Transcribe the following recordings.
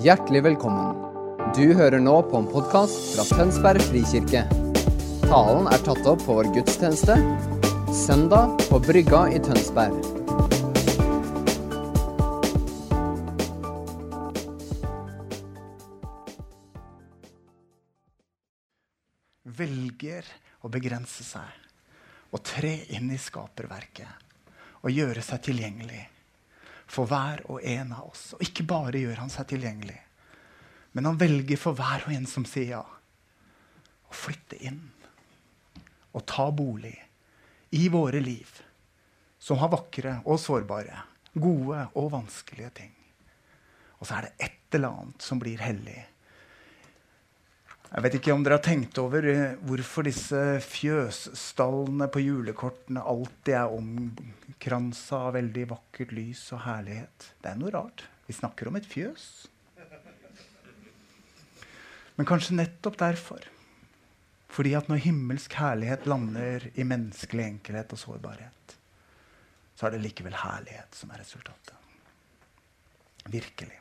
Hjertelig velkommen. Du hører nå på en podkast fra Tønsberg frikirke. Talen er tatt opp på vår gudstjeneste søndag på Brygga i Tønsberg. velger å begrense seg og tre inn i skaperverket og gjøre seg tilgjengelig for hver og en av oss. Og ikke bare gjør han seg tilgjengelig, men han velger for hver og en som sier ja, å flytte inn og ta bolig i våre liv, som har vakre og sårbare, gode og vanskelige ting. Og så er det et eller annet som blir hellig jeg vet ikke om dere har tenkt over eh, hvorfor disse fjøsstallene på julekortene alltid er omkransa av veldig vakkert lys og herlighet. Det er noe rart. Vi snakker om et fjøs. Men kanskje nettopp derfor. Fordi at når himmelsk herlighet lander i menneskelig enkelhet og sårbarhet, så er det likevel herlighet som er resultatet. Virkelig.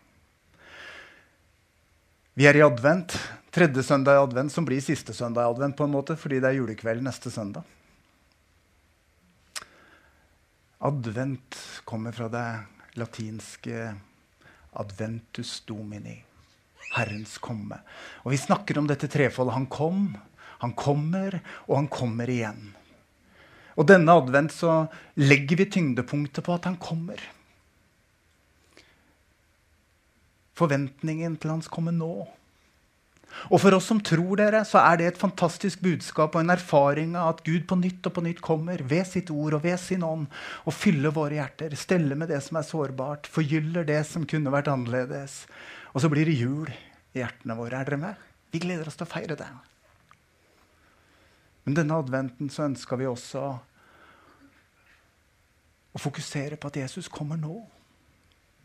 Vi er i advent. Tredje søndag i advent, som blir siste søndag i advent, på en måte, fordi det er julekveld neste søndag. Advent kommer fra det latinske 'adventus domini', Herrens komme. Og Vi snakker om dette trefoldet. Han kom, han kommer, og han kommer igjen. Og denne advent så legger vi tyngdepunktet på at han kommer. Forventningen til hans komme nå. Og for oss som tror dere, så er det et fantastisk budskap og en erfaring av at Gud på nytt og på nytt kommer ved sitt ord og ved sin ånd og fyller våre hjerter, steller med det som er sårbart, forgyller det som kunne vært annerledes. Og så blir det jul i hjertene våre. Er dere med? Vi gleder oss til å feire det. Men denne adventen så ønska vi også å fokusere på at Jesus kommer nå.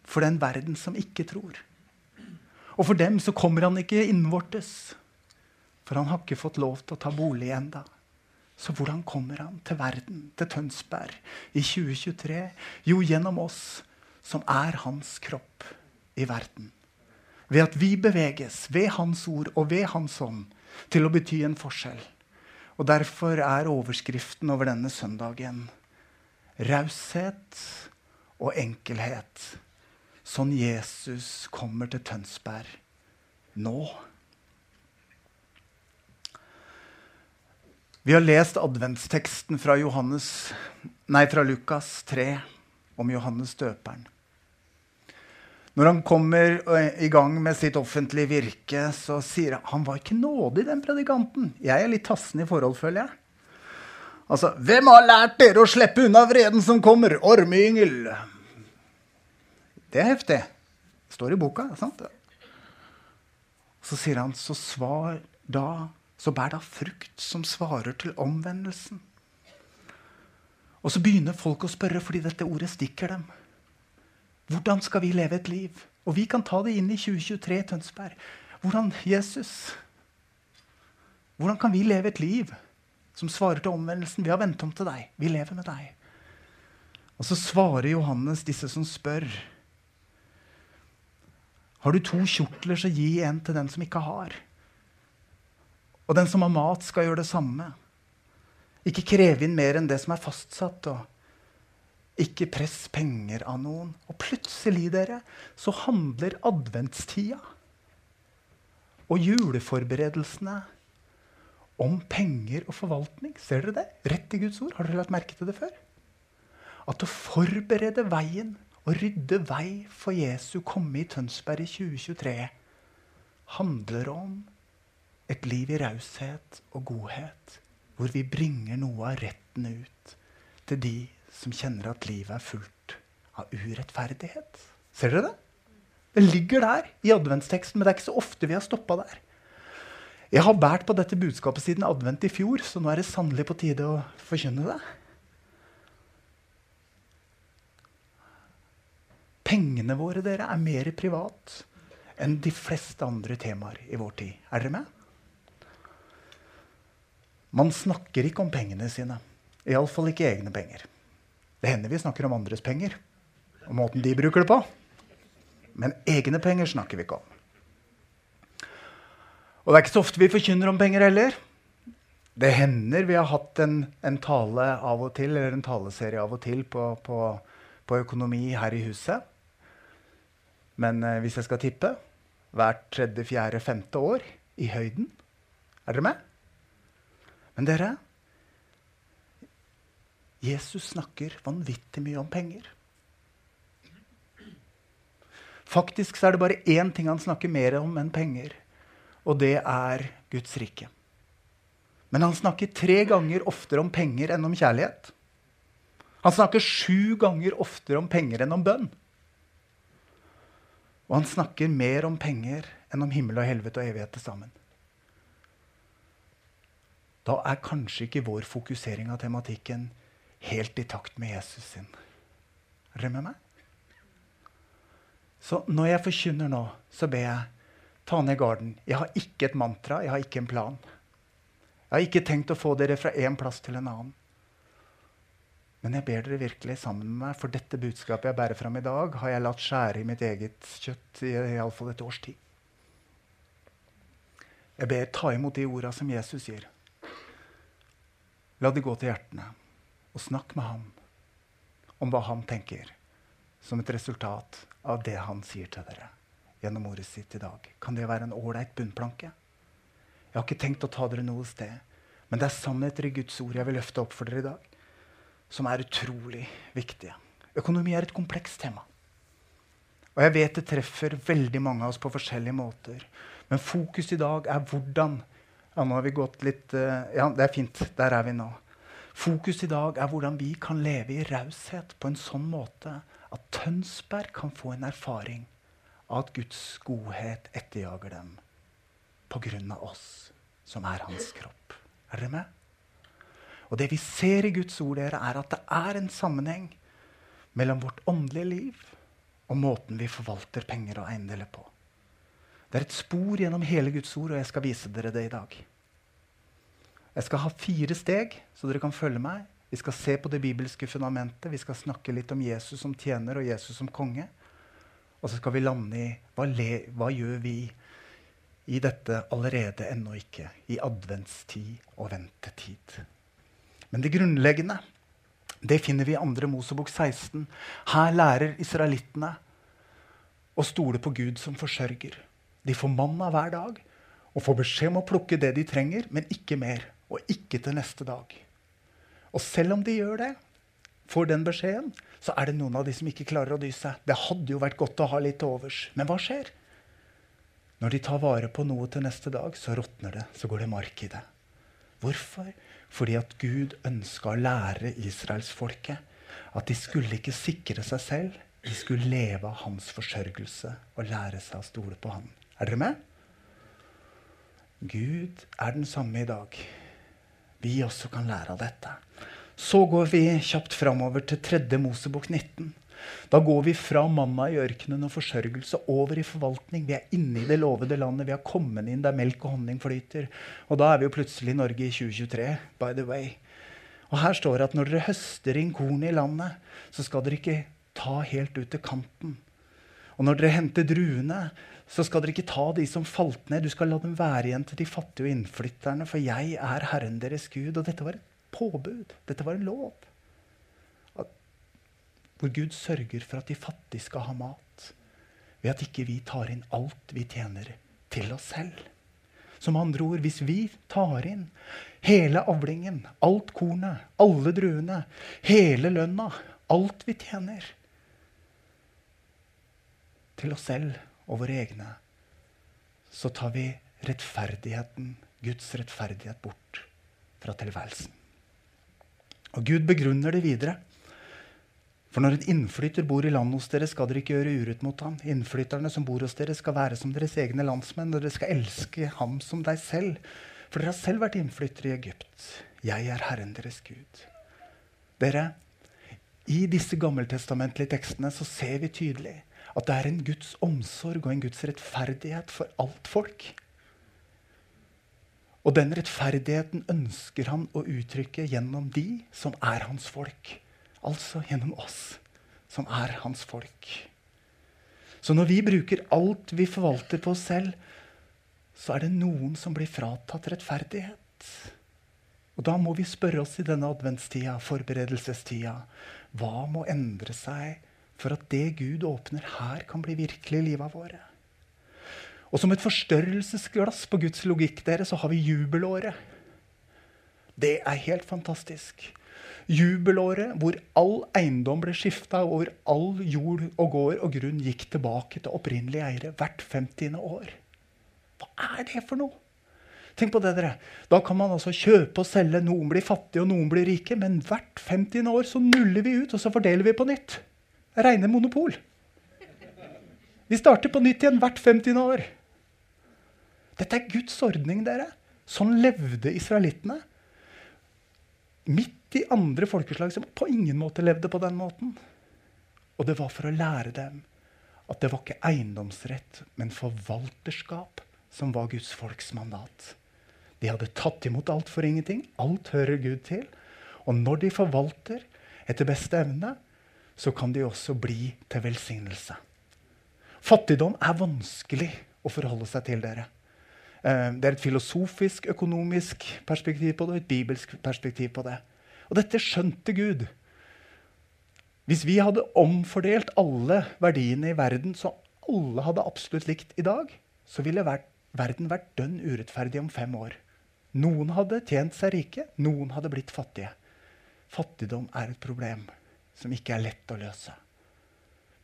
For den verden som ikke tror. Og for dem så kommer han ikke innvortes. For han har ikke fått lov til å ta bolig enda. Så hvordan kommer han til verden, til Tønsberg, i 2023? Jo, gjennom oss som er hans kropp i verden. Ved at vi beveges ved hans ord og ved hans ånd til å bety en forskjell. Og Derfor er overskriften over denne søndagen raushet og enkelhet sånn Jesus kommer til Tønsberg nå. Vi har lest adventsteksten fra, Johannes, nei, fra Lukas 3 om Johannes døperen. Når han kommer eh, i gang med sitt offentlige virke, så sier han han var ikke nådig, den predikanten. Jeg er litt tassen i forhold, føler jeg. Altså, Hvem har lært dere å slippe unna vreden som kommer? Ormeyngel. Det er heftig. Det står i boka. sant? Så sier han, så svar da, så bær da frukt som svarer til omvendelsen. Og så begynner folk å spørre fordi dette ordet stikker dem. Hvordan skal vi leve et liv? Og vi kan ta det inn i 2023 i Tønsberg. Hvordan Jesus? Hvordan kan vi leve et liv som svarer til omvendelsen? Vi har vendt om til deg. Vi lever med deg. Og så svarer Johannes disse som spør. Har du to kjortler, så gi en til den som ikke har. Og den som har mat, skal gjøre det samme. Ikke kreve inn mer enn det som er fastsatt. og Ikke press penger av noen. Og plutselig, dere, så handler adventstida og juleforberedelsene om penger og forvaltning. Ser dere det? Rett i Guds ord. Har dere lagt merke til det før? At å forberede veien å rydde vei for Jesu komme i Tønsberg i 2023 handler om et liv i raushet og godhet, hvor vi bringer noe av retten ut til de som kjenner at livet er fullt av urettferdighet. Ser dere det? Det ligger der i adventsteksten, men det er ikke så ofte vi har stoppa der. Jeg har båret på dette budskapet siden advent i fjor, så nå er det sannelig på tide å forkynne det. Pengene våre dere, er mer privat enn de fleste andre temaer i vår tid. Er dere med? Man snakker ikke om pengene sine. Iallfall ikke egne penger. Det hender vi snakker om andres penger og måten de bruker det på. Men egne penger snakker vi ikke om. Og det er ikke så ofte vi forkynner om penger heller. Det hender vi har hatt en, en tale av og til, eller en taleserie av og til på, på, på økonomi her i huset. Men eh, hvis jeg skal tippe hvert tredje, fjerde, femte år i høyden Er dere med? Men dere Jesus snakker vanvittig mye om penger. Faktisk er det bare én ting han snakker mer om enn penger, og det er Guds rike. Men han snakker tre ganger oftere om penger enn om kjærlighet. Han snakker sju ganger oftere om penger enn om bønn. Og han snakker mer om penger enn om himmel og helvete og evighet til sammen. Da er kanskje ikke vår fokusering av tematikken helt i takt med Jesus sin. Er med meg? Så når jeg forkynner nå, så ber jeg ta ned garden. Jeg har ikke et mantra, jeg har ikke en plan. Jeg har ikke tenkt å få dere fra én plass til en annen. Men jeg ber dere virkelig sammen med meg, for dette budskapet jeg bærer fram i dag, har jeg latt skjære i mitt eget kjøtt i iallfall et års tid. Jeg ber ta imot de orda som Jesus gir. La de gå til hjertene, og snakk med ham om hva han tenker som et resultat av det han sier til dere gjennom ordet sitt i dag. Kan det være en ålreit bunnplanke? Jeg har ikke tenkt å ta dere noe sted. Men det er sannheter i Guds ord jeg vil løfte opp for dere i dag, som er utrolig viktige. Økonomi er et komplekst tema. Og jeg vet det treffer veldig mange av oss på forskjellige måter. Men fokus i dag er hvordan Ja, nå har vi gått litt uh, Ja, det er fint. Der er vi nå. Fokus i dag er hvordan vi kan leve i raushet på en sånn måte at Tønsberg kan få en erfaring av at Guds godhet etterjager dem pga. oss, som er hans kropp. Er dere med? Og det vi ser i Guds ord, dere, er at det er en sammenheng mellom vårt åndelige liv og måten vi forvalter penger og eiendeler på. Det er et spor gjennom hele Guds ord, og jeg skal vise dere det i dag. Jeg skal ha fire steg, så dere kan følge meg. Vi skal se på det bibelske fundamentet. Vi skal snakke litt om Jesus som tjener og Jesus som konge. Og så skal vi lande i hva, le, hva gjør vi i dette allerede ennå ikke, i adventstid og ventetid. Men det grunnleggende det finner vi i 2. Mosebok 16. Her lærer israelittene å stole på Gud som forsørger. De får manna hver dag og får beskjed om å plukke det de trenger, men ikke mer. Og ikke til neste dag. Og selv om de gjør det, får den beskjeden, så er det noen av de som ikke klarer å dy seg. Det hadde jo vært godt å ha litt til overs. Men hva skjer? Når de tar vare på noe til neste dag, så råtner det. Så går det mark i det. Hvorfor? Fordi at Gud ønska å lære israelsfolket at de skulle ikke sikre seg selv. De skulle leve av hans forsørgelse og lære seg å stole på han. Er dere med? Gud er den samme i dag. Vi også kan lære av dette. Så går vi kjapt framover til 3. Mosebok 19. Da går vi fra manna i ørkenen og forsørgelse over i forvaltning. Vi er inne i det lovede landet. Vi har kommet inn der melk og honning flyter. Og da er vi jo plutselig i Norge i 2023. by the way. Og her står det at når dere høster inn kornet i landet, så skal dere ikke ta helt ut til kanten. Og når dere henter druene, så skal dere ikke ta de som falt ned. Du skal la dem være igjen til de fattige og innflytterne, for jeg er Herren deres Gud. Og dette var et påbud. Dette var en lov hvor Gud sørger for at de fattige skal ha mat, ved at ikke vi tar inn alt vi tjener, til oss selv. Som andre ord, hvis vi tar inn hele avlingen, alt kornet, alle druene, hele lønna, alt vi tjener, til oss selv og våre egne, så tar vi rettferdigheten, Guds rettferdighet, bort fra tilværelsen. Og Gud begrunner det videre. For når en innflytter bor i landet hos dere, skal dere ikke gjøre urett mot ham. Innflytterne som bor hos dere, skal være som deres egne landsmenn, og dere skal elske ham som deg selv. For dere har selv vært innflyttere i Egypt. Jeg er Herren deres Gud. Dere, I disse gammeltestamentlige tekstene så ser vi tydelig at det er en Guds omsorg og en Guds rettferdighet for alt folk. Og den rettferdigheten ønsker han å uttrykke gjennom de som er hans folk. Altså gjennom oss, som er hans folk. Så når vi bruker alt vi forvalter på oss selv, så er det noen som blir fratatt rettferdighet. Og da må vi spørre oss i denne adventstida, forberedelsestida, hva må endre seg for at det Gud åpner her, kan bli virkelig livet våre? Og som et forstørrelsesglass på Guds logikk dere, så har vi jubelåret. Det er helt fantastisk. Jubelåret hvor all eiendom ble skifta, og hvor all jord og gård og grunn gikk tilbake til opprinnelige eiere hvert 50. år. Hva er det for noe? Tenk på det, dere. Da kan man altså kjøpe og selge. Noen blir fattige, og noen blir rike. Men hvert 50. år så nuller vi ut, og så fordeler vi på nytt. Reine monopol. Vi starter på nytt igjen hvert 50. år. Dette er Guds ordning, dere. Sånn levde israelittene. Midt i andre folkeslag som på ingen måte levde på den måten. Og det var for å lære dem at det var ikke eiendomsrett, men forvalterskap som var Guds folks mandat. De hadde tatt imot alt for ingenting. Alt hører Gud til. Og når de forvalter etter beste evne, så kan de også bli til velsignelse. Fattigdom er vanskelig å forholde seg til dere. Eh, det er et filosofisk, økonomisk perspektiv på det og et bibelsk perspektiv på det. Og dette skjønte Gud. Hvis vi hadde omfordelt alle verdiene i verden så alle hadde absolutt likt i dag, så ville verden vært dønn urettferdig om fem år. Noen hadde tjent seg rike, noen hadde blitt fattige. Fattigdom er et problem som ikke er lett å løse.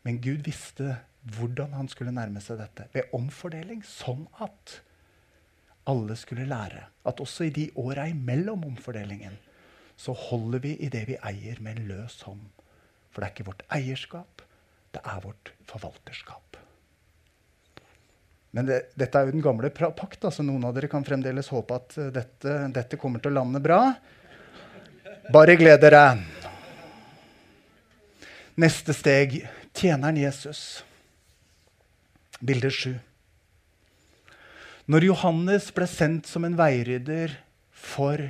Men Gud visste hvordan han skulle nærme seg dette. Ved omfordeling, sånn at alle skulle lære at også i de åra imellom omfordelingen så holder vi i det vi eier, med en løs hånd. For det er ikke vårt eierskap, det er vårt forvalterskap. Men det, dette er jo den gamle pakt, så noen av dere kan fremdeles håpe at uh, dette, dette, kommer til å lande bra. Bare gled dere. Neste steg tjeneren Jesus. Bilde sju. Når Johannes ble sendt som en veirydder for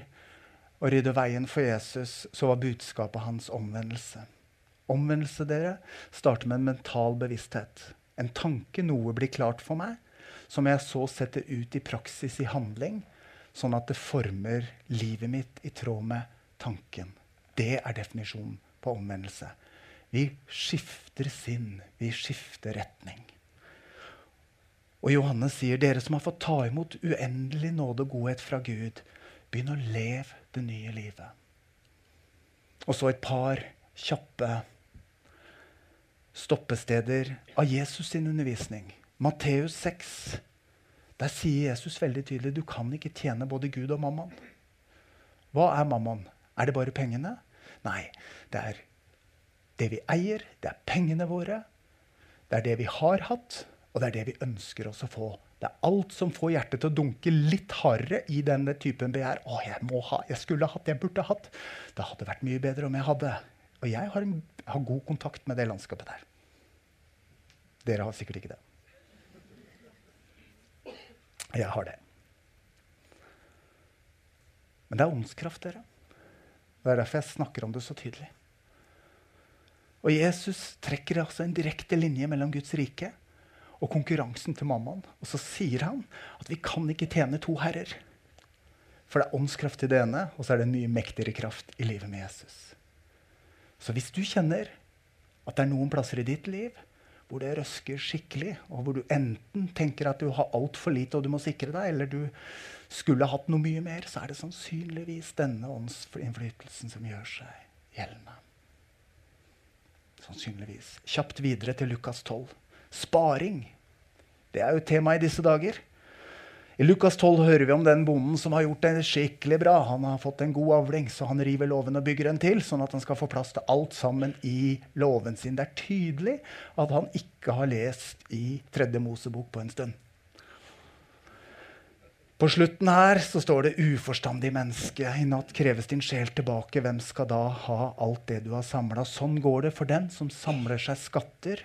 å rydde veien for Jesus, så var budskapet hans omvendelse. Omvendelse dere, starter med en mental bevissthet. En tanke, noe blir klart for meg som jeg så setter ut i praksis, i handling, sånn at det former livet mitt i tråd med tanken. Det er definisjonen på omvendelse. Vi skifter sinn. Vi skifter retning. Og Johannes sier, dere som har fått ta imot uendelig nåde og godhet fra Gud, begynn å leve det nye livet. Og så et par kjappe stoppesteder av Jesus sin undervisning. Matteus 6. Der sier Jesus veldig tydelig du kan ikke tjene både Gud og mammaen. Hva er mammaen? Er det bare pengene? Nei. Det er det vi eier, det er pengene våre. Det er det vi har hatt, og det er det vi ønsker oss å få. Det er alt som får hjertet til å dunke litt hardere i denne typen begjær. 'Å, jeg må ha, jeg skulle hatt, jeg burde hatt.' Det hadde vært mye bedre om jeg hadde. Og jeg har, en, har god kontakt med det landskapet der. Dere har sikkert ikke det. Jeg har det. Men det er åndskraft, dere. Det er derfor jeg snakker om det så tydelig. Og Jesus trekker altså en direkte linje mellom Guds rike og konkurransen til mammaen. Og så sier han at vi kan ikke tjene to herrer. For det er åndskraft i det ene, og så er det en mye mektigere kraft i livet med Jesus. Så hvis du kjenner at det er noen plasser i ditt liv hvor det røsker skikkelig, og hvor du enten tenker at du har altfor lite og du må sikre deg, eller du skulle hatt noe mye mer, så er det sannsynligvis denne åndsinnflytelsen som gjør seg gjeldende. Sannsynligvis. Kjapt videre til Lukas 12. Sparing. Det er jo tema i disse dager. I Lukas 12 hører vi om den bonden som har gjort det skikkelig bra. Han har fått en god avling, så han river låven og bygger en til, sånn at han skal få plass til alt sammen i låven sin. Det er tydelig at han ikke har lest i Tredje Mosebok på en stund. På slutten her så står det 'uforstandig menneske'. I natt kreves din sjel tilbake. Hvem skal da ha alt det du har samla? Sånn går det for den som samler seg skatter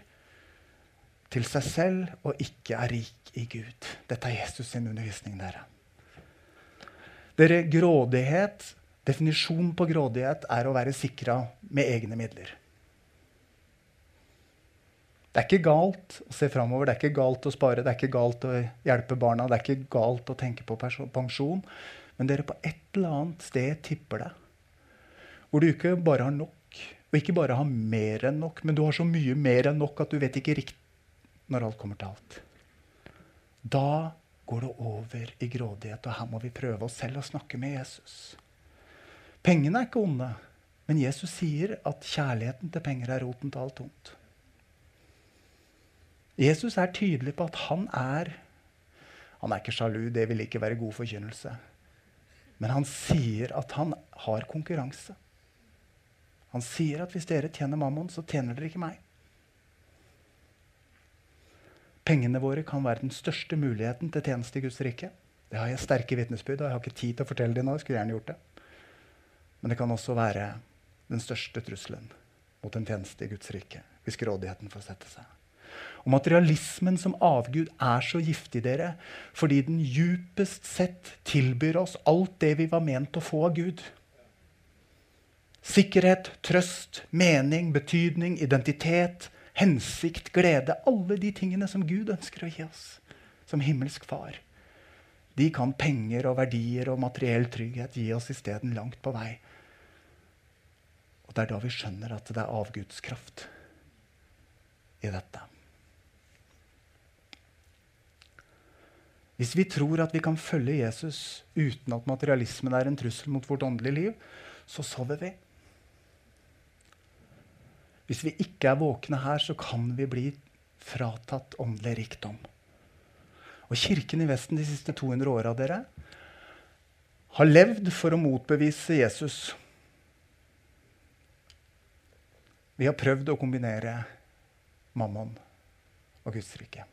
til seg selv og ikke er rik i Gud. Dette er Jesus sin undervisning, dere. Dere, grådighet, Definisjonen på grådighet er å være sikra med egne midler. Det er ikke galt å se framover, det er ikke galt å spare, det er ikke galt å hjelpe barna, det er ikke galt å tenke på pensjon. Men dere på et eller annet sted tipper det. Hvor du ikke bare har nok, og ikke bare har mer enn nok, men du har så mye mer enn nok at du vet ikke riktig når alt kommer til alt. Da går det over i grådighet, og her må vi prøve oss selv å snakke med Jesus. Pengene er ikke onde, men Jesus sier at kjærligheten til penger er roten til alt ondt. Jesus er tydelig på at han er Han er ikke sjalu, det vil ikke være god forkynnelse. Men han sier at han har konkurranse. Han sier at hvis dere tjener mammon, så tjener dere ikke meg. Pengene våre kan være den største muligheten til tjeneste i Guds rike. Det har jeg sterke vitnesbyrd og jeg har ikke tid til å fortelle det nå. Jeg skulle gjerne gjort det. Men det kan også være den største trusselen mot en tjeneste i Guds rike hvis grådigheten får sette seg. Og materialismen som avgud er så giftig, dere, fordi den djupest sett tilbyr oss alt det vi var ment å få av Gud. Sikkerhet, trøst, mening, betydning, identitet, hensikt, glede. Alle de tingene som Gud ønsker å gi oss som himmelsk far. De kan penger og verdier og materiell trygghet gi oss isteden langt på vei. Og det er da vi skjønner at det er avgudskraft i dette. Hvis vi tror at vi kan følge Jesus uten at materialismen er en trussel mot vårt åndelige liv, så sover vi. Hvis vi ikke er våkne her, så kan vi bli fratatt åndelig rikdom. Og Kirken i Vesten de siste 200 åra har levd for å motbevise Jesus. Vi har prøvd å kombinere mammon og Guds rike.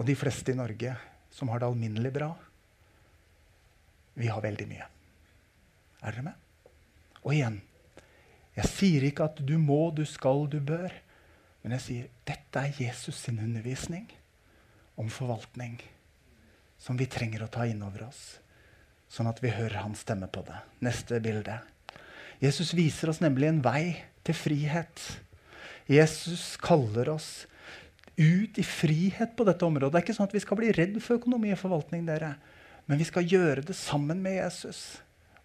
Og de fleste i Norge som har det alminnelig bra, vi har veldig mye. Er dere med? Og igjen jeg sier ikke at du må, du skal, du bør. Men jeg sier dette er Jesus sin undervisning om forvaltning som vi trenger å ta inn over oss, sånn at vi hører hans stemme på det. Neste bilde. Jesus viser oss nemlig en vei til frihet. Jesus kaller oss ut i frihet på dette området. Det er ikke sånn at vi skal bli redd for økonomi og forvaltning, dere. Men vi skal gjøre det sammen med Jesus.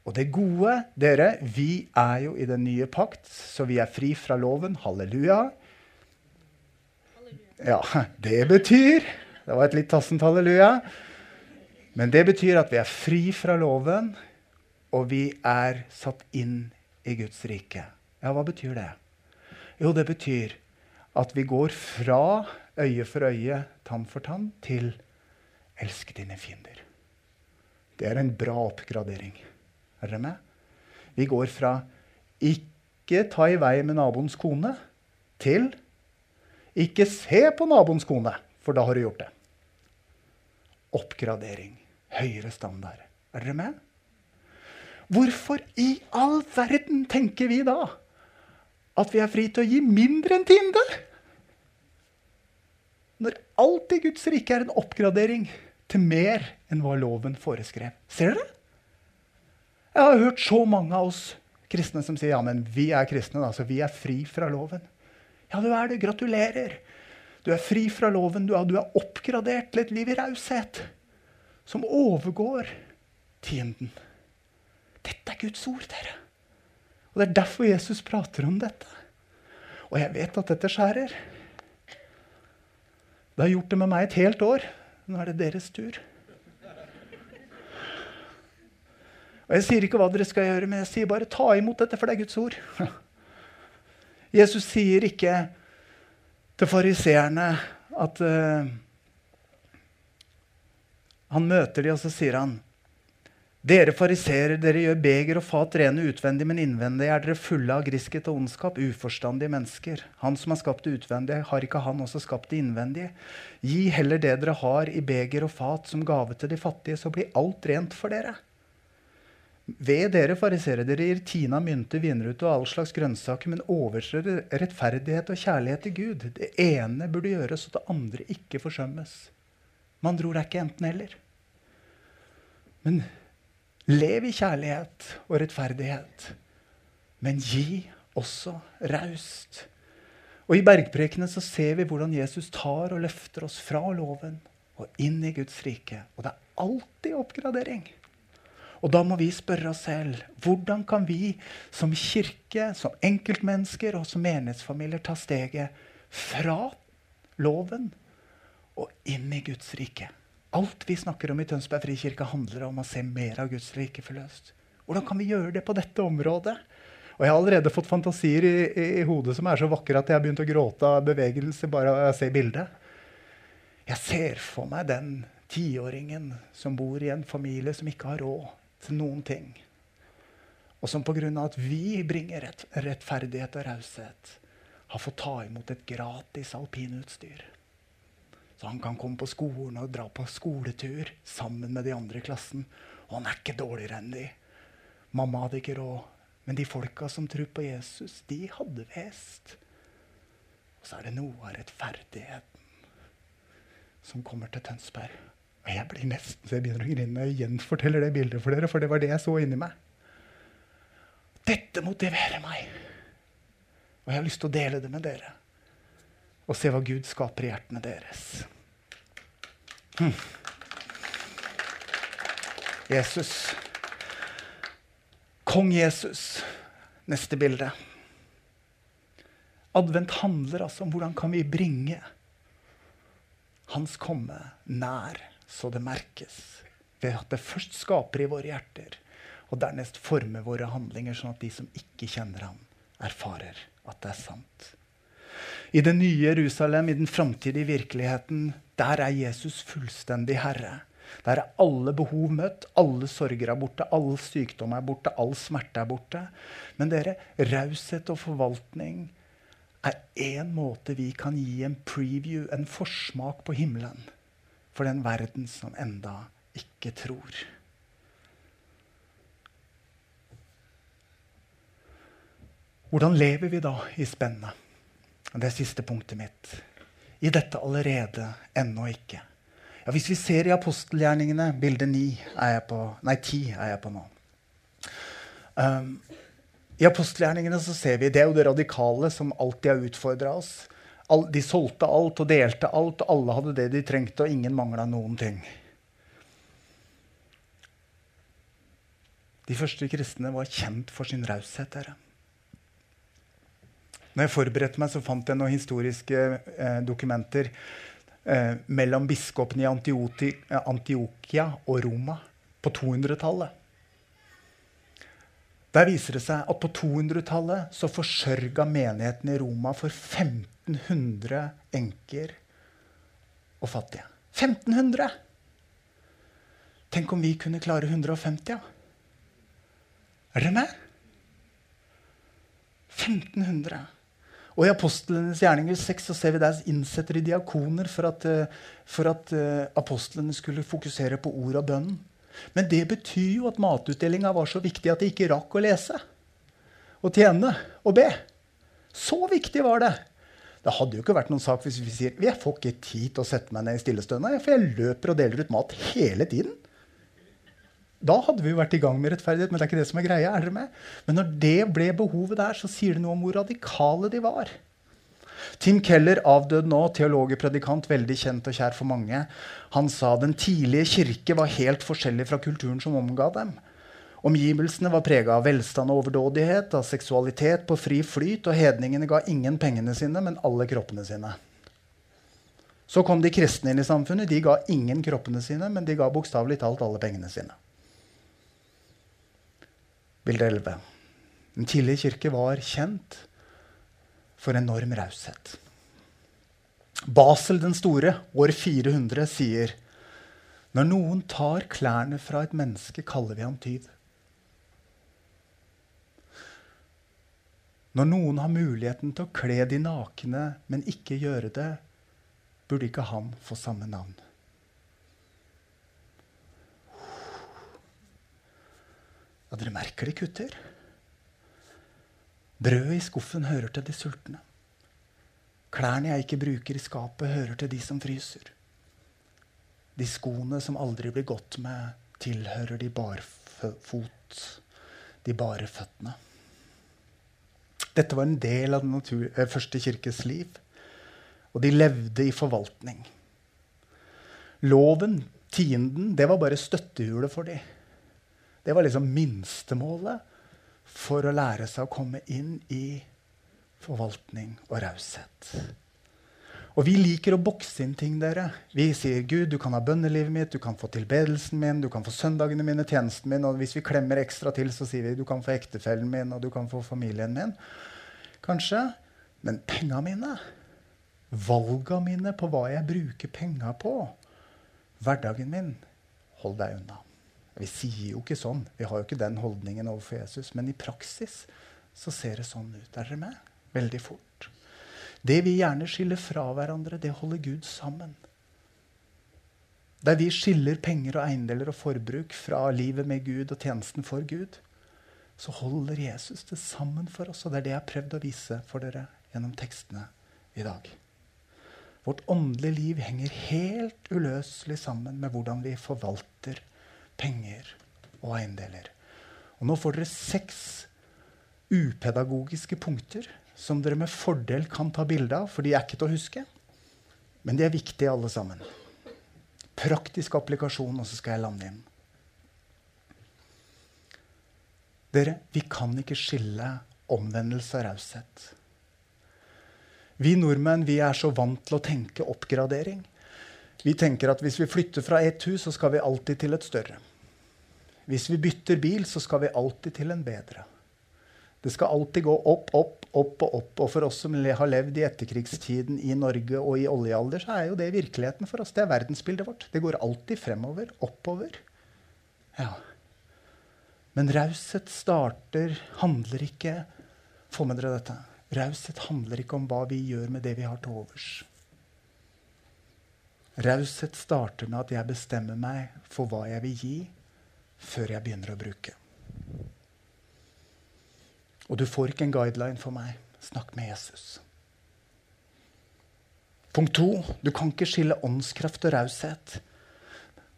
Og det gode, dere, vi er jo i den nye pakt, så vi er fri fra loven. Halleluja. Ja, det betyr Det var et litt tassent halleluja. Men det betyr at vi er fri fra loven, og vi er satt inn i Guds rike. Ja, hva betyr det? Jo, det betyr at vi går fra øye for øye, tann for tann, til elske dine fiender. Det er en bra oppgradering. Er dere med? Vi går fra ikke ta i vei med naboens kone til ikke se på naboens kone, for da har du gjort det. Oppgradering. Høyere standard. Er dere med? Hvorfor i all verden tenker vi da at vi er fri til å gi mindre enn tiende? Når alt i Guds rike er en oppgradering til mer enn hva loven foreskrev. Ser dere? Jeg har hørt så mange av oss kristne som sier ja, men vi er kristne, da, så vi er fri fra loven. Ja, du er det. Gratulerer. Du er fri fra loven. Du er, du er oppgradert til et liv i raushet som overgår tienden. Dette er Guds ord, dere. Og Det er derfor Jesus prater om dette. Og jeg vet at dette skjærer. Det har gjort det med meg et helt år. Nå er det deres tur. Og Jeg sier ikke hva dere skal gjøre, men jeg sier bare ta imot dette, for det er Guds ord. Jesus sier ikke til fariseerne at uh, Han møter dem, og så sier han dere fariserer, dere gjør beger og fat rene utvendig, men innvendig er dere fulle av griskhet og ondskap, uforstandige mennesker. Han som har skapt det utvendige, har ikke han også skapt det innvendige? Gi heller det dere har i beger og fat som gave til de fattige, så blir alt rent for dere. Ved dere fariserer dere gir tina, mynte, vinrute og all slags grønnsaker, men overser rettferdighet og kjærlighet til Gud. Det ene burde gjøres, og det andre ikke forsømmes. Man tror det er ikke enten-eller. Men Lev i kjærlighet og rettferdighet, men gi også raust. Og I bergprekene så ser vi hvordan Jesus tar og løfter oss fra loven og inn i Guds rike. Og det er alltid oppgradering. Og da må vi spørre oss selv hvordan kan vi som kirke, som enkeltmennesker og som menighetsfamilier ta steget fra loven og inn i Guds rike? Alt vi snakker om i Tønsberg frikirke, handler om å se mer av Guds rike forløst. Hvordan kan vi gjøre det på dette området? Og Jeg har allerede fått fantasier i, i, i hodet som er så vakre at jeg har begynt å gråte av bevegelse bare av å se bildet. Jeg ser for meg den tiåringen som bor i en familie som ikke har råd noen ting. Og som pga. at vi bringer rett, rettferdighet og raushet, har fått ta imot et gratis alpinutstyr. Så han kan komme på skolen og dra på skoletur sammen med de andre i klassen. Og han er ikke dårligere enn de. Mamma hadde ikke råd. Men de folka som tror på Jesus, de hadde vest. Og så er det noe av rettferdigheten som kommer til Tønsberg. Og jeg blir nesten så jeg begynner å grine når jeg gjenforteller det bildet for dere, for det var det jeg så inni meg. Dette motiverer meg. Og jeg har lyst til å dele det med dere. Og se hva Gud skaper i hjertene deres. Hm. Jesus. Kong Jesus. Neste bilde. Advent handler altså om hvordan kan vi bringe Hans komme nær så det merkes. Ved at det først skaper i våre hjerter, og dernest former våre handlinger, sånn at de som ikke kjenner ham, erfarer at det er sant. I det nye Jerusalem, i den framtidige virkeligheten, der er Jesus fullstendig herre. Der er alle behov møtt, alle sorger er borte, all sykdom er borte, all smerte er borte. Men dere, raushet og forvaltning er én måte vi kan gi en preview, en forsmak på himmelen for den verden som enda ikke tror. Hvordan lever vi da i spennet? Det er siste punktet mitt. I dette allerede, ennå ikke. Ja, hvis vi ser i apostelgjerningene, bilde 9 er jeg på, nei, 10 er jeg på nå. Um, I apostelgjerningene så ser vi det er jo det radikale som alltid har utfordra oss de solgte alt og delte alt, og alle hadde det de trengte, og ingen mangla noen ting. De første kristne var kjent for sin raushet. dere. Når jeg forberedte meg, så fant jeg noen historiske eh, dokumenter eh, mellom biskopene i eh, Antiokia og Roma på 200-tallet. Der viser det seg at på 200-tallet så forsørga menigheten i Roma for 1500 enker og fattige. 1500! Tenk om vi kunne klare 150, ja. Er dere med? 1500. Og i apostlenes gjerninger 6 så ser vi der innsetter de diakoner for at, eh, for at uh, apostlene skulle fokusere på ord og bønnen. Men det betyr jo at matutdelinga var så viktig at de ikke rakk å lese og tjene og be. Så viktig var det. Det hadde jo ikke vært noen sak hvis vi sier jeg får ikke tid til å sette meg ned i stillestønad, for jeg løper og deler ut mat hele tiden. Da hadde vi jo vært i gang med rettferdighet, men det er ikke det som er greia. er dere med? Men når det ble behovet der, så sier det noe om hvor radikale de var. Tim Keller, avdød nå, teolog og predikant, veldig kjent og kjær for mange, han sa den tidlige kirke var helt forskjellig fra kulturen som omga dem. Omgivelsene var prega av velstand og overdådighet, av seksualitet på fri flyt, og hedningene ga ingen pengene sine, men alle kroppene sine. Så kom de kristne inn i samfunnet. De ga ingen kroppene sine, men de ga bokstavelig talt alle pengene sine. Bilde 11. Den tidlige kirke var kjent for enorm raushet. Basel den store, år 400, sier når noen tar klærne fra et menneske, kaller vi ham tyv. Når noen har muligheten til å kle de nakne, men ikke gjøre det, burde ikke han få samme navn. Ja, dere merker det, gutter. Brødet i skuffen hører til de sultne. Klærne jeg ikke bruker i skapet, hører til de som fryser. De skoene som aldri blir gått med, tilhører de barfot, de bare føttene. Dette var en del av den natur, eh, første kirkes liv. Og de levde i forvaltning. Loven, tienden, det var bare støttehjulet for dem. Det var liksom minstemålet for å lære seg å komme inn i forvaltning og raushet. Og vi liker å bokse inn ting. dere. Vi sier Gud, du kan ha bønnelivet mitt, du kan få tilbedelsen min, du kan få søndagene mine, tjenesten min. Og hvis vi klemmer ekstra til, så sier vi du kan få ektefellen min og du kan få familien min. Kanskje. Men penga mine, valga mine på hva jeg bruker penga på, hverdagen min, hold deg unna. Vi sier jo ikke sånn. Vi har jo ikke den holdningen overfor Jesus. Men i praksis så ser det sånn ut. Er dere med? Veldig fort. Det vi gjerne skiller fra hverandre, det holder Gud sammen. Der vi skiller penger og eiendeler og forbruk fra livet med Gud og tjenesten for Gud, så holder Jesus det sammen for oss. Og det er det jeg har prøvd å vise for dere gjennom tekstene i dag. Vårt åndelige liv henger helt uløselig sammen med hvordan vi forvalter penger og eiendeler. Og nå får dere seks upedagogiske punkter som dere med fordel kan ta bilde av, for de er ikke til å huske. Men de er viktige, alle sammen. Praktisk applikasjon, og så skal jeg lande inn. Dere, vi kan ikke skille omvendelse og raushet. Vi nordmenn vi er så vant til å tenke oppgradering. Vi tenker at hvis vi flytter fra ett hus, så skal vi alltid til et større. Hvis vi bytter bil, så skal vi alltid til en bedre. Det skal alltid gå opp, opp, opp og opp. Og for oss som har levd i etterkrigstiden i Norge og i oljealder, så er jo det virkeligheten for oss. Det er verdensbildet vårt. Det går alltid fremover. Oppover. Ja. Men raushet starter handler ikke Få med dere dette. Raushet handler ikke om hva vi gjør med det vi har til overs. Raushet starter med at jeg bestemmer meg for hva jeg vil gi, før jeg begynner å bruke. Og du får ikke en guideline for meg. Snakk med Jesus. Punkt to du kan ikke skille åndskraft og raushet.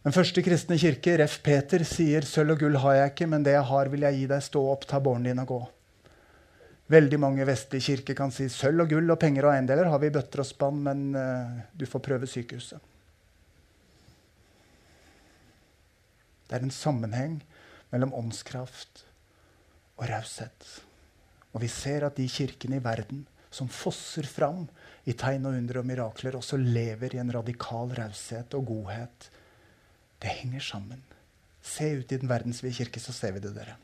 Den første kristne kirke, Ref. Peter, sier sølv og gull har jeg ikke, men det jeg har, vil jeg gi deg. Stå opp, ta båren din og gå. Veldig mange vestlige kirker kan si sølv og gull og penger og eiendeler har vi i bøtter og spann, men uh, du får prøve sykehuset. Det er en sammenheng mellom åndskraft og raushet. Og vi ser at de kirkene i verden som fosser fram i tegn og under og mirakler, også lever i en radikal raushet og godhet. Det henger sammen. Se ut i den verdensvide kirke, så ser vi det, dere.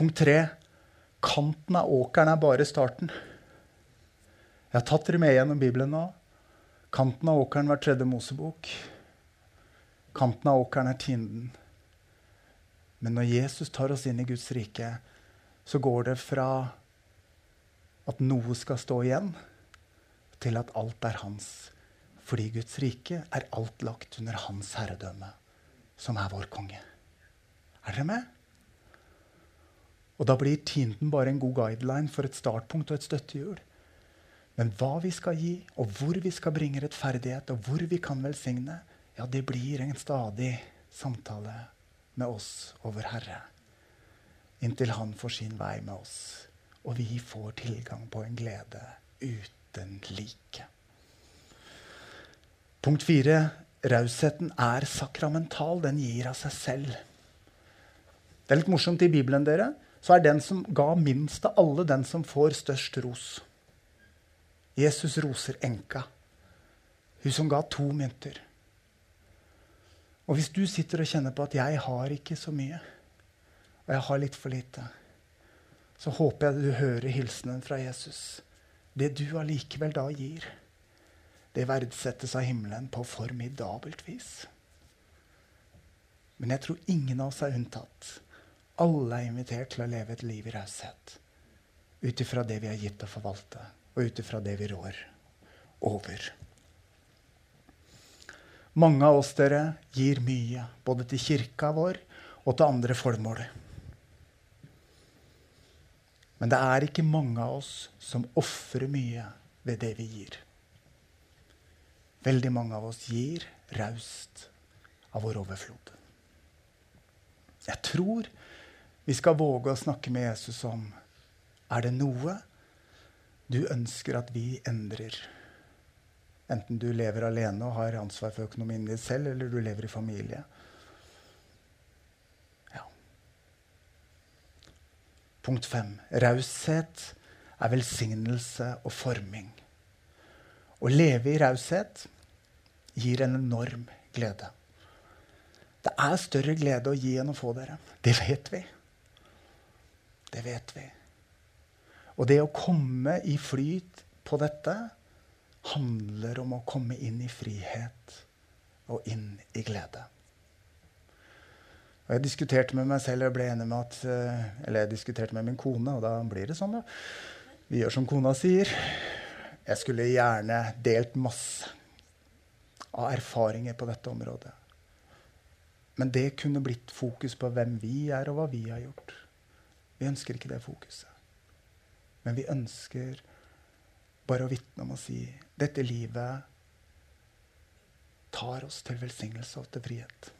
Punkt tre. Kanten av åkeren er bare starten. Jeg har tatt dere med gjennom Bibelen nå. Kanten av åkeren var tredje Mosebok. Kanten av åkeren er tienden. Men når Jesus tar oss inn i Guds rike, så går det fra at noe skal stå igjen, til at alt er hans. Fordi Guds rike er alt lagt under hans herredømme, som er vår konge. Er dere med? Og da blir tienden bare en god guideline for et startpunkt og et støttehjul. Men hva vi skal gi, og hvor vi skal bringe rettferdighet, og hvor vi kan velsigne, ja, det blir en stadig samtale med oss over Herre. Inntil Han får sin vei med oss, og vi får tilgang på en glede uten like. Punkt fire. Rausheten er sakramental. Den gir av seg selv. Det er litt morsomt i Bibelen, dere. Så er den som ga minst av alle, den som får størst ros. Jesus roser enka. Hun som ga to mynter. Og hvis du sitter og kjenner på at 'jeg har ikke så mye', og 'jeg har litt for lite', så håper jeg du hører hilsenen fra Jesus. Det du allikevel da gir, det verdsettes av himmelen på formidabelt vis. Men jeg tror ingen av oss er unntatt. Alle er invitert til å leve et liv i raushet. Ut ifra det vi er gitt å forvalte, og ut ifra det vi rår over. Mange av oss dere gir mye, både til kirka vår og til andre formål. Men det er ikke mange av oss som ofrer mye ved det vi gir. Veldig mange av oss gir raust av vår overflod. Jeg tror vi skal våge å snakke med Jesus om Er det noe du ønsker at vi endrer? Enten du lever alene og har ansvar for økonomien din selv, eller du lever i familie. Ja. Punkt fem. Raushet er velsignelse og forming. Å leve i raushet gir en enorm glede. Det er større glede å gi enn å få dere. Det vet vi. Det vet vi. Og det å komme i flyt på dette handler om å komme inn i frihet og inn i glede. Og jeg diskuterte med meg selv og ble enig med at, eh, eller jeg diskuterte med min kone, og da blir det sånn. da. Vi gjør som kona sier. Jeg skulle gjerne delt masse av erfaringer på dette området. Men det kunne blitt fokus på hvem vi er, og hva vi har gjort. Vi ønsker ikke det fokuset. Men vi ønsker bare å vitne om å si dette livet tar oss til velsignelse og til frihet.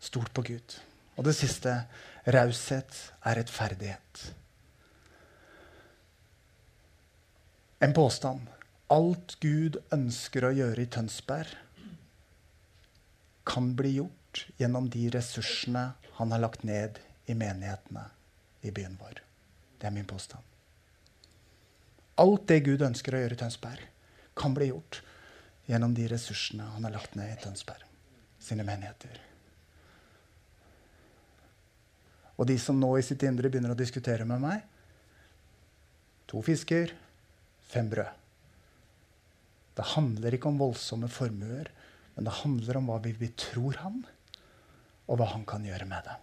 Stort på Gud. Og det siste raushet er rettferdighet. En påstand. Alt Gud ønsker å gjøre i Tønsberg, kan bli gjort gjennom de ressursene han har lagt ned i menighetene i byen vår. Det er min påstand. Alt det Gud ønsker å gjøre i Tønsberg, kan bli gjort gjennom de ressursene han har lagt ned i Tønsberg sine menigheter. Og de som nå i sitt indre begynner å diskutere med meg To fisker, fem brød. Det handler ikke om voldsomme formuer, men det handler om hva vi tror han, og hva han kan gjøre med det.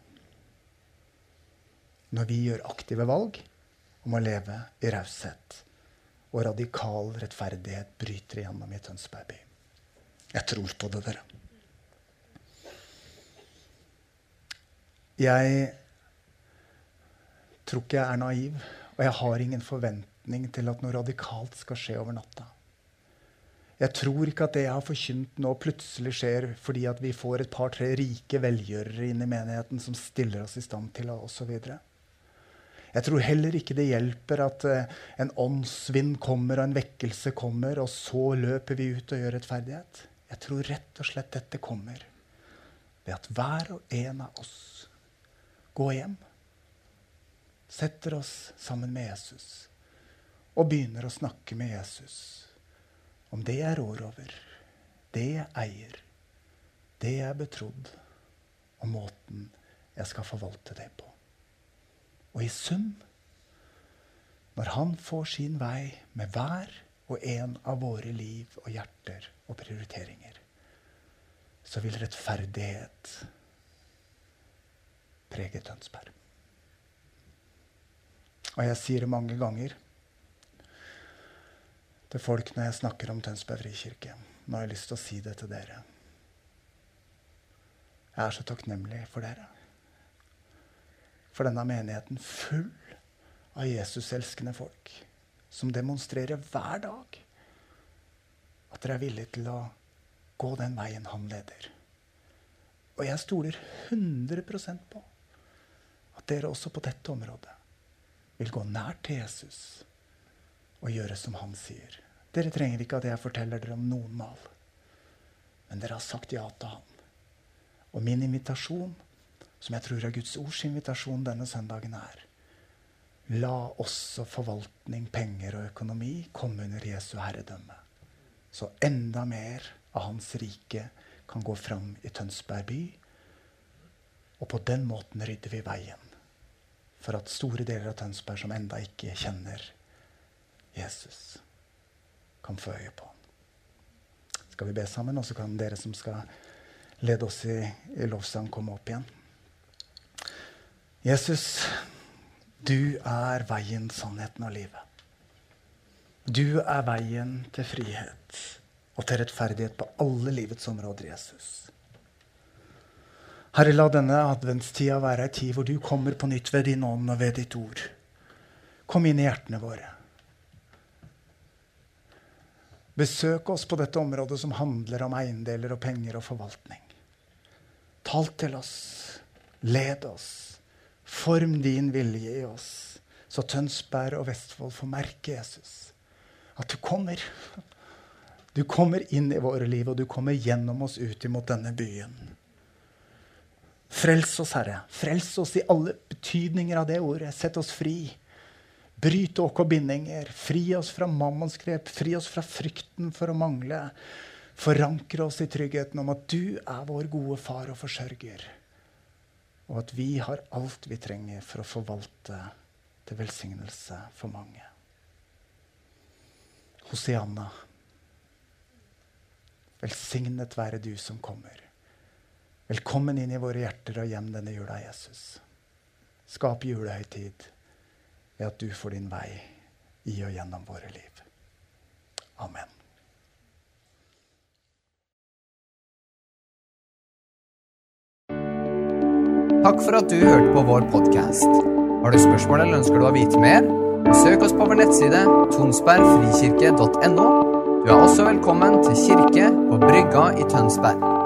Når vi gjør aktive valg om å leve i raushet og radikal rettferdighet bryter igjennom i Tønsberg by. Jeg tror på det, dere. Jeg tror ikke jeg er naiv, og jeg har ingen forventning til at noe radikalt skal skje over natta. Jeg tror ikke at det jeg har forkynt nå, plutselig skjer fordi at vi får et par-tre rike velgjørere inn i menigheten som stiller oss i stand til det, osv. Jeg tror heller ikke det hjelper at uh, en åndsvind kommer og en vekkelse kommer, og så løper vi ut og gjør rettferdighet. Jeg tror rett og slett dette kommer ved at hver og en av oss går hjem, setter oss sammen med Jesus og begynner å snakke med Jesus om det jeg rår over, det jeg eier, det jeg er betrodd, og måten jeg skal forvalte det på. Og i sum, når han får sin vei med hver og en av våre liv og hjerter og prioriteringer, så vil rettferdighet prege Tønsberg. Og jeg sier det mange ganger til folk når jeg snakker om Tønsberg frikirke. Nå har jeg lyst til å si det til dere. Jeg er så takknemlig for dere for denne menigheten full av Jesus-elskende folk som demonstrerer hver dag at dere er villige til å gå den veien han leder. Og jeg stoler 100% på at dere også på dette området vil gå nært til Jesus og gjøre som han sier. Dere trenger ikke at jeg forteller dere om noen mal. Men dere har sagt ja til han. Og min invitasjon som jeg tror er Guds ords invitasjon denne søndagen er. La også forvaltning, penger og økonomi komme under Jesu herredømme. Så enda mer av Hans rike kan gå fram i Tønsberg by. Og på den måten rydder vi veien for at store deler av Tønsberg som enda ikke kjenner Jesus, kan få øye på Skal vi be sammen, og så kan dere som skal lede oss i, i lovsang, komme opp igjen. Jesus, du er veien, sannheten og livet. Du er veien til frihet og til rettferdighet på alle livets områder, Jesus. Herre, la denne adventstida være ei tid hvor du kommer på nytt ved din ånd og ved ditt ord. Kom inn i hjertene våre. Besøk oss på dette området som handler om eiendeler og penger og forvaltning. Tal til oss. Led oss. Form din vilje i oss, så Tønsberg og Vestfold får merke, Jesus, at du kommer. Du kommer inn i våre liv, og du kommer gjennom oss ut imot denne byen. Frels oss, Herre. Frels oss i alle betydninger av det ordet. Sett oss fri. Bryt åk og bindinger. Fri oss fra mammons grep. Fri oss fra frykten for å mangle. Forankre oss i tryggheten om at du er vår gode far og forsørger. Og at vi har alt vi trenger for å forvalte til velsignelse for mange. Hosianna. Velsignet være du som kommer. Velkommen inn i våre hjerter og hjem denne jula, Jesus. Skap julehøytid ved at du får din vei i og gjennom våre liv. Amen. Takk for at du hørte på vår podkast. Har du spørsmål eller ønsker du å vite mer? Søk oss på vår nettside tonsbergfrikirke.no. Du er også velkommen til kirke på Brygga i Tønsberg.